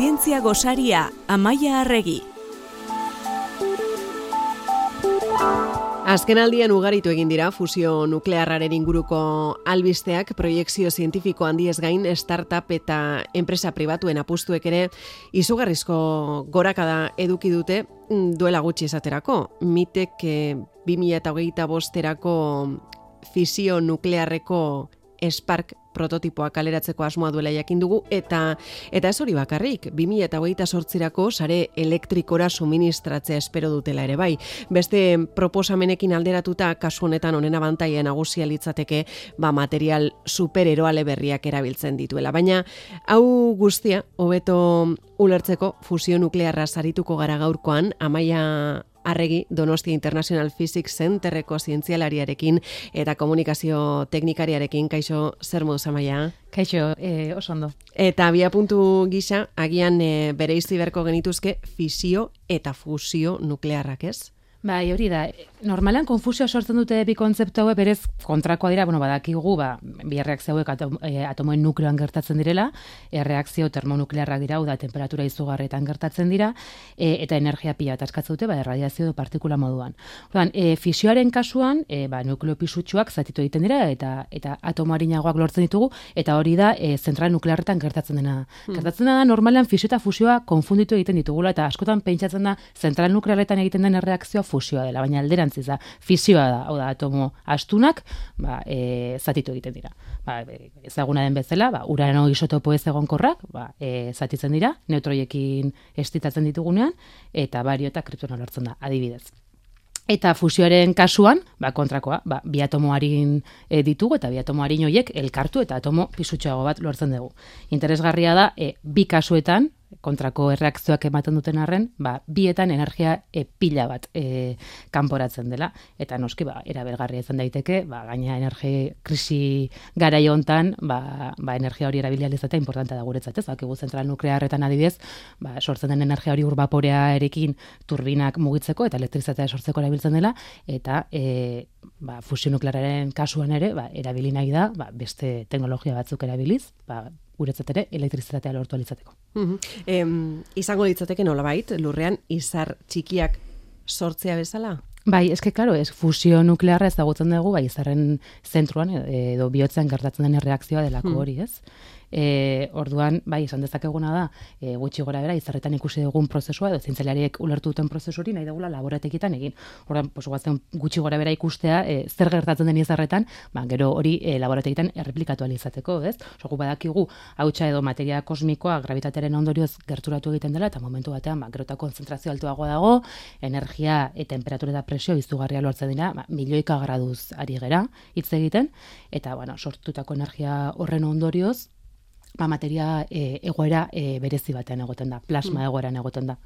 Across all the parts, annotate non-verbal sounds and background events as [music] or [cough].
Zientzia gosaria, Amaia Arregi. Azken aldian ugaritu egin dira fusio nuklearraren inguruko albisteak proiektzio zientifiko handiez gain startup eta enpresa pribatuen apustuek ere izugarrizko gorakada eduki dute mm, duela gutxi esaterako. Mitek eh, 2008 bosterako fisio nuklearreko Spark prototipoa kaleratzeko asmoa duela jakin dugu eta eta ez hori bakarrik 2028rako sare elektrikora suministratzea espero dutela ere bai. Beste proposamenekin alderatuta kasu honetan honen abantaia nagusia litzateke ba material supereroale berriak erabiltzen dituela. Baina hau guztia hobeto ulertzeko fusio nuklearra sarituko gara gaurkoan amaia Arregi Donostia International Physics Centerreko zientzialariarekin eta komunikazio teknikariarekin kaixo zer modu zamaia? Kaixo, e, oso ondo. Eta bia puntu gisa, agian e, bere iztiberko genituzke fisio eta fusio nuklearrak ez? Bai, hori da. Normalan konfusio sortzen dute bi kontzeptu hauek berez kontrakoa dira, bueno, badakigu, ba, bi erreakzio hauek atom, e, atomoen nukleoan gertatzen direla, erreakzio termonuklearrak dira, da temperatura izugarretan gertatzen dira, e, eta energia pila bat askatzen dute, ba, erradiazio edo partikula moduan. Ordan, e, fisioaren kasuan, e, ba, nukleo pisutsuak zatitu egiten dira, eta eta atomoarinagoak lortzen ditugu, eta hori da, e, zentral nuklearretan gertatzen dena. Hmm. Gertatzen da, normalan fisio eta fusioa konfunditu egiten ditugula, eta askotan pentsatzen da, zentral nuklearretan egiten den erreakzioa fusioa dela, baina alderantziz da, fisioa da, hau da, atomo astunak, ba, e, zatitu egiten dira. Ba, e, ezaguna den bezala, ba, urano isotopo ez egonkorrak, ba, e, zatitzen dira, neutroiekin estitatzen ditugunean, eta bario eta kriptona lortzen da, adibidez. Eta fusioaren kasuan, ba, kontrakoa, ba, bi atomoarin e, ditugu eta bi atomoarin horiek elkartu eta atomo pisutxoago bat lortzen dugu. Interesgarria da, e, bi kasuetan, kontrako erreakzioak ematen duten arren, ba, bietan energia e, pila bat e, kanporatzen dela. Eta noski, ba, erabergarria izan daiteke, ba, gaina energi krisi gara hontan, ba, ba, energia hori erabilia lizatea importanta da guretzat, ez? Bakigu zentral nuklearretan adibidez, ba, sortzen den energia hori urbaporea erekin turbinak mugitzeko eta elektrizatea sortzeko erabiltzen dela, eta e, ba, fusio nukleararen kasuan ere, ba, erabili nahi da, ba, beste teknologia batzuk erabiliz, ba, guretzat ere elektrizitatea lortu alizateko. Mm izango litzateke nolabait, lurrean izar txikiak sortzea bezala? Bai, eske claro, es fusio nuklearra ezagutzen dugu, bai, izarren zentruan edo bihotzen gertatzen den reakzioa delako hori, ez? E, orduan, bai, esan dezakeguna da, e, gutxi gora bera, izarretan ikusi dugun prozesua, edo zintzeliariek ulertu duten prozesu hori, nahi dugula laboratekitan egin. Orduan, pos, guazen, gutxi gora bera ikustea, e, zer gertatzen den izarretan, ba, gero hori e, laboratekitan erreplikatu alizateko, ez? Oso, badakigu, hautsa edo materia kosmikoa gravitatearen ondorioz gerturatu egiten dela, eta momentu batean, ba, gero eta konzentrazio altuagoa dago, energia e temperatura eta presio izugarria lortzen dira, ba, milioika graduz ari gera, hitz egiten, eta, bueno, sortutako energia horren ondorioz, ba, materia e, egoera e, berezi batean egoten da, plasma mm. egoeran egoten da.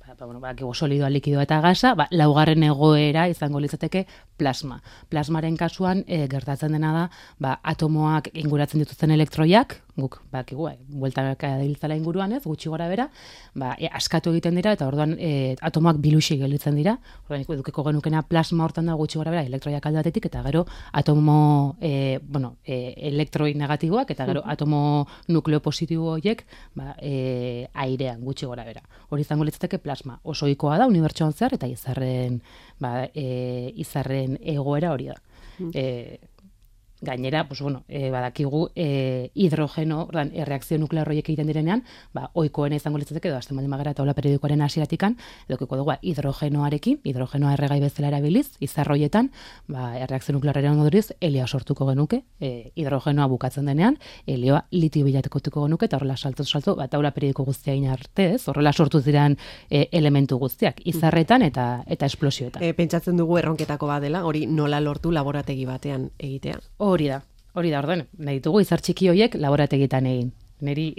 Ba, ba, bueno, ba, solidoa, likidoa eta gasa, ba, laugarren egoera izango litzateke plasma. Plasmaren kasuan e, gertatzen dena da, ba, atomoak inguratzen dituzten elektroiak, guk, bakigu, bai, buelta diltzala inguruan ez, gutxi gora bera, ba, e, askatu egiten dira, eta orduan e, atomoak bilusi gelditzen dira, orduan edukeko genukena plasma hortan da gutxi gora bera, elektroiak aldatetik, eta gero atomo, e, bueno, e, elektroi negatiboak, eta gero atomo nukleo positibo horiek, ba, e, airean gutxi gora bera. Hori izango litzateke plasma, oso ikoa da, unibertsuan zehar, eta izarren, ba, e, izarren egoera hori da. Mm. E, gainera, pues bueno, e, badakigu e, hidrogeno, ordan erreakzio nuklear horiek egiten direnean, ba ohikoena izango litzateke edo hasten baldin magara taula periodikoaren hasieratikan, edo dugu hidrogenoarekin, hidrogenoa erregai bezala erabiliz, izarroietan, ba erreakzio nuklearraren ondorioz helioa sortuko genuke, e, hidrogenoa bukatzen denean, helioa litio bilatekotuko genuke eta horrela salto salto ba taula periodiko guztiain arte, ez? Horrela sortu diran e, elementu guztiak izarretan eta eta esplosioetan. E, pentsatzen dugu erronketako badela, hori nola lortu laborategi batean egitea. Hori da, hori da, orden, nahi ditugu izar txiki hoiek laborategitan egin. Neri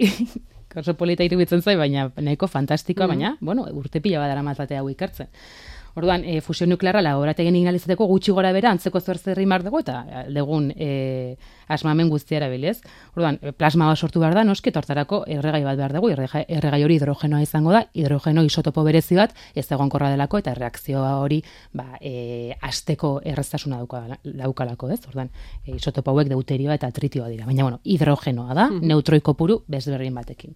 oso [laughs] polita irubitzen zai, baina nahiko fantastikoa, mm baina, bueno, urte pila badara mazatea hau ikartzen. Orduan, e, fusio nuklearra laborategien inalizateko gutxi gora bera antzeko zer zerri mar dugu eta legun e, asmamen guztiara bilez. Orduan, plasma bat sortu behar da, noski, tortarako erregai bat behar dugu, erregai hori hidrogenoa izango da, hidrogeno isotopo berezi bat, ez egon korra delako, eta reakzioa hori, ba, e, azteko erreztasuna daukalako, ez? Orduan, e, isotopo hauek deuterioa eta tritioa dira. Baina, bueno, hidrogenoa da, mm neutroiko puru, bezberdin batekin.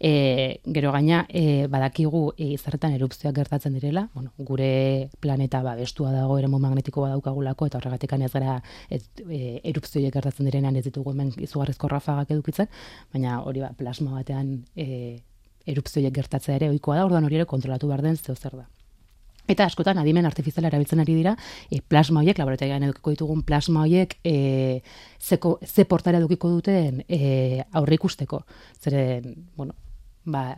E, gero gaina, e, badakigu e, izarretan erupzioak gertatzen direla, bueno, gure planeta ba, bestua dago eremu magnetiko badaukagulako, eta horregatik ez gara ez, e, erupzioak gertatzen direnean ez ditugu hemen izugarrizko rafagak edukitzen, baina hori ba, plasma batean e, erupzioak gertatzea ere ohikoa da, orduan hori ere kontrolatu behar den zeo zer da. Eta askotan adimen artifiziala erabiltzen ari dira, e, plasma horiek, laborategian edukiko ditugun plasma horiek, e, zeko, ze portara edukiko duten e, aurre ikusteko. Zeren, bueno, ba,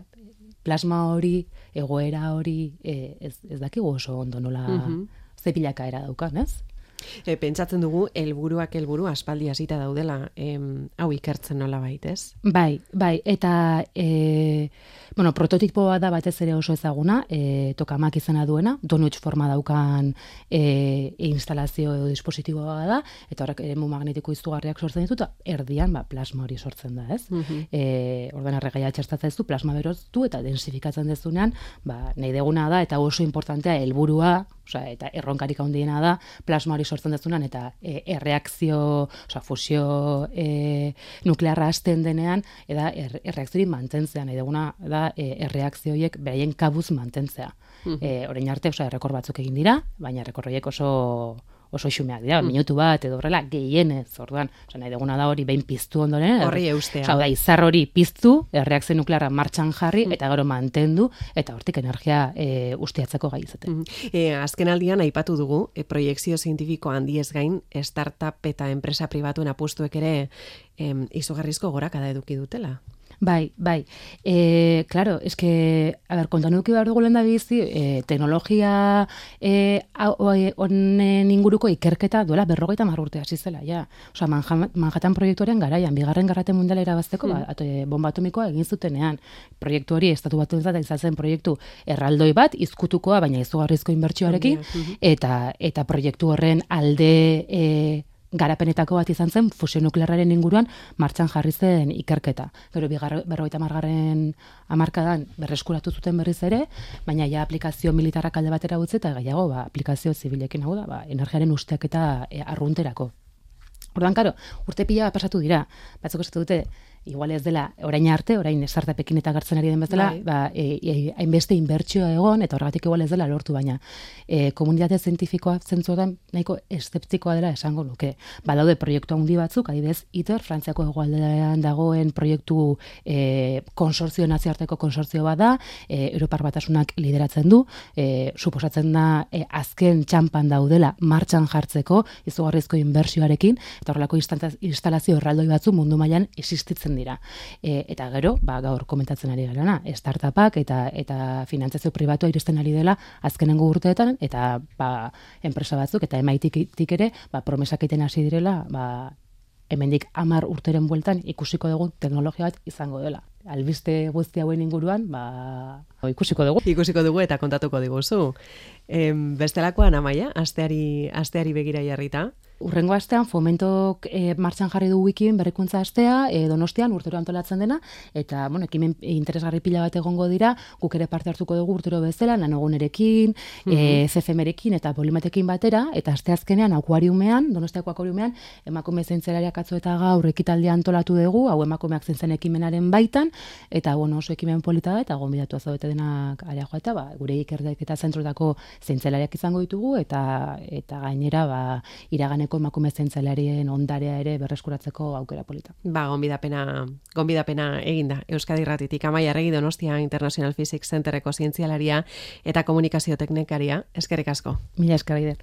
plasma hori, egoera hori, e, ez, ez dakigu oso ondo nola mm -hmm. zepilaka era daukan, ez? E, pentsatzen dugu, helburuak helburu aspaldi hasita daudela, em, hau ikertzen nola baitez? Bai, bai, eta... E, Bueno, prototipoa da batez ere oso ezaguna, e, tokamak izena duena, donuts forma daukan e, instalazio edo dispositiboa da, eta horrek ere magnetiko izugarriak sortzen ditu, erdian ba, plasma hori sortzen da, ez? Mm -hmm. e, ordan txertatzen zu, plasma beroztu eta densifikatzen dezunean, ba, nahi deguna da, eta oso importantea helburua Osa, eta erronkarik handiena da plasma hori sortzen dezunan eta e, erreakzio, osa, fusio e, nuklearra hasten denean eta er, erreakziori mantentzean nahi deguna da e, erreakzioiek beraien kabuz mantentzea. Mm orain arte, oso, errekor batzuk egin dira, baina errekorroiek oso oso xumeak dira, mm. minutu bat edo horrela gehienez, orduan, oza, nahi deguna da hori behin piztu ondoren, horri eustea. Oza, da, izar hori piztu, erreakzio nuklearra martxan jarri, mm. eta gero mantendu, eta hortik energia e, ustiatzeko gai izaten. Mm. E, azken aldian, aipatu dugu, e, proiektzio zientifiko handiez gain, startup eta enpresa pribatuen apustuek ere, em, izugarrizko gorakada eduki dutela. Bai, bai. E, claro, es que, a ver, kontan duki behar dugu lehen da bizi, e, teknologia e, onen inguruko ikerketa duela berrogeita marrurte hasi zela, ja. Osa, Manhattan proiektuaren garaian, bigarren garrate mundiala irabazteko, mm. ba, ato, bomba atomikoa egin zutenean. Proiektu hori, estatu bat entzat, izatzen proiektu erraldoi bat, izkutukoa, baina izugarrizko inbertsioarekin, eta, eta proiektu horren alde... E, garapenetako bat izan zen fusio nuklearraren inguruan martxan jarri zen ikerketa. Gero berrogeita margarren amarkadan berreskuratu zuten berriz ere, baina ja aplikazio militarrak alde batera utzi eta gaiago ba, aplikazio zibilekin hau da, ba, energiaren usteak eta e, arrunterako. Orduan, karo, urte pila pasatu dira, batzuk esatu dute, igual ez dela orain arte, orain esartapekin eta gartzen ari den bezala, bai. ba, e, e, hainbeste inbertsioa egon, eta horregatik igual ez dela lortu, baina e, komunitate zientifikoa zentzuetan nahiko eszeptikoa dela esango nuke. Ba, daude proiektu handi batzuk, adibidez, ITER, Frantziako egualdean dagoen proiektu e, konsortzio naziarteko konsortzio bada, e, Europar batasunak lideratzen du, e, suposatzen da e, azken txampan daudela martxan jartzeko, izugarrizko inbertsioarekin, eta horrelako instalazio erraldoi batzu mundu mailan existitzen dira. E, eta gero, ba, gaur komentatzen ari gara, startupak eta eta finantzazio pribatua iristen ari dela azkenengo urteetan, eta ba, enpresa batzuk, eta emaitik ere, ba, promesak egiten hasi direla, ba, hemendik amar urteren bueltan ikusiko dugu teknologia bat izango dela. Albiste guzti hauen inguruan, ba, ikusiko dugu. Ikusiko dugu eta kontatuko diguzu. Em, bestelakoan amaia, asteari, asteari begira jarrita. Urrengo astean fomentok e, martxan jarri du wikien berrikuntza astea, e, donostian urtero antolatzen dena, eta bueno, ekimen interesgarri pila bat egongo dira, guk ere parte hartuko dugu urtero bezala, nanogunerekin, mm -hmm. eta polimatekin batera, eta aste azkenean akuariumean, donostiako akuariumean, emakume zentzelariak atzo eta gaur ekitaldia antolatu dugu, hau emakumeak zentzen ekimenaren baitan, eta bueno, oso ekimen polita da, eta gombidatu azabete denak aria eta ba, gure ikerdek eta zentrotako zentzelariak izango ditugu, eta eta gainera, ba, iragane dagoeneko emakume zentzalarien ondarea ere berreskuratzeko aukera polita. Ba, gonbidapena, gonbidapena eginda. Euskadi Ratitik Amaia Regi Donostia International Physics Centerreko zientzialaria eta komunikazio teknikaria. Eskerrik asko. Mila eskerrik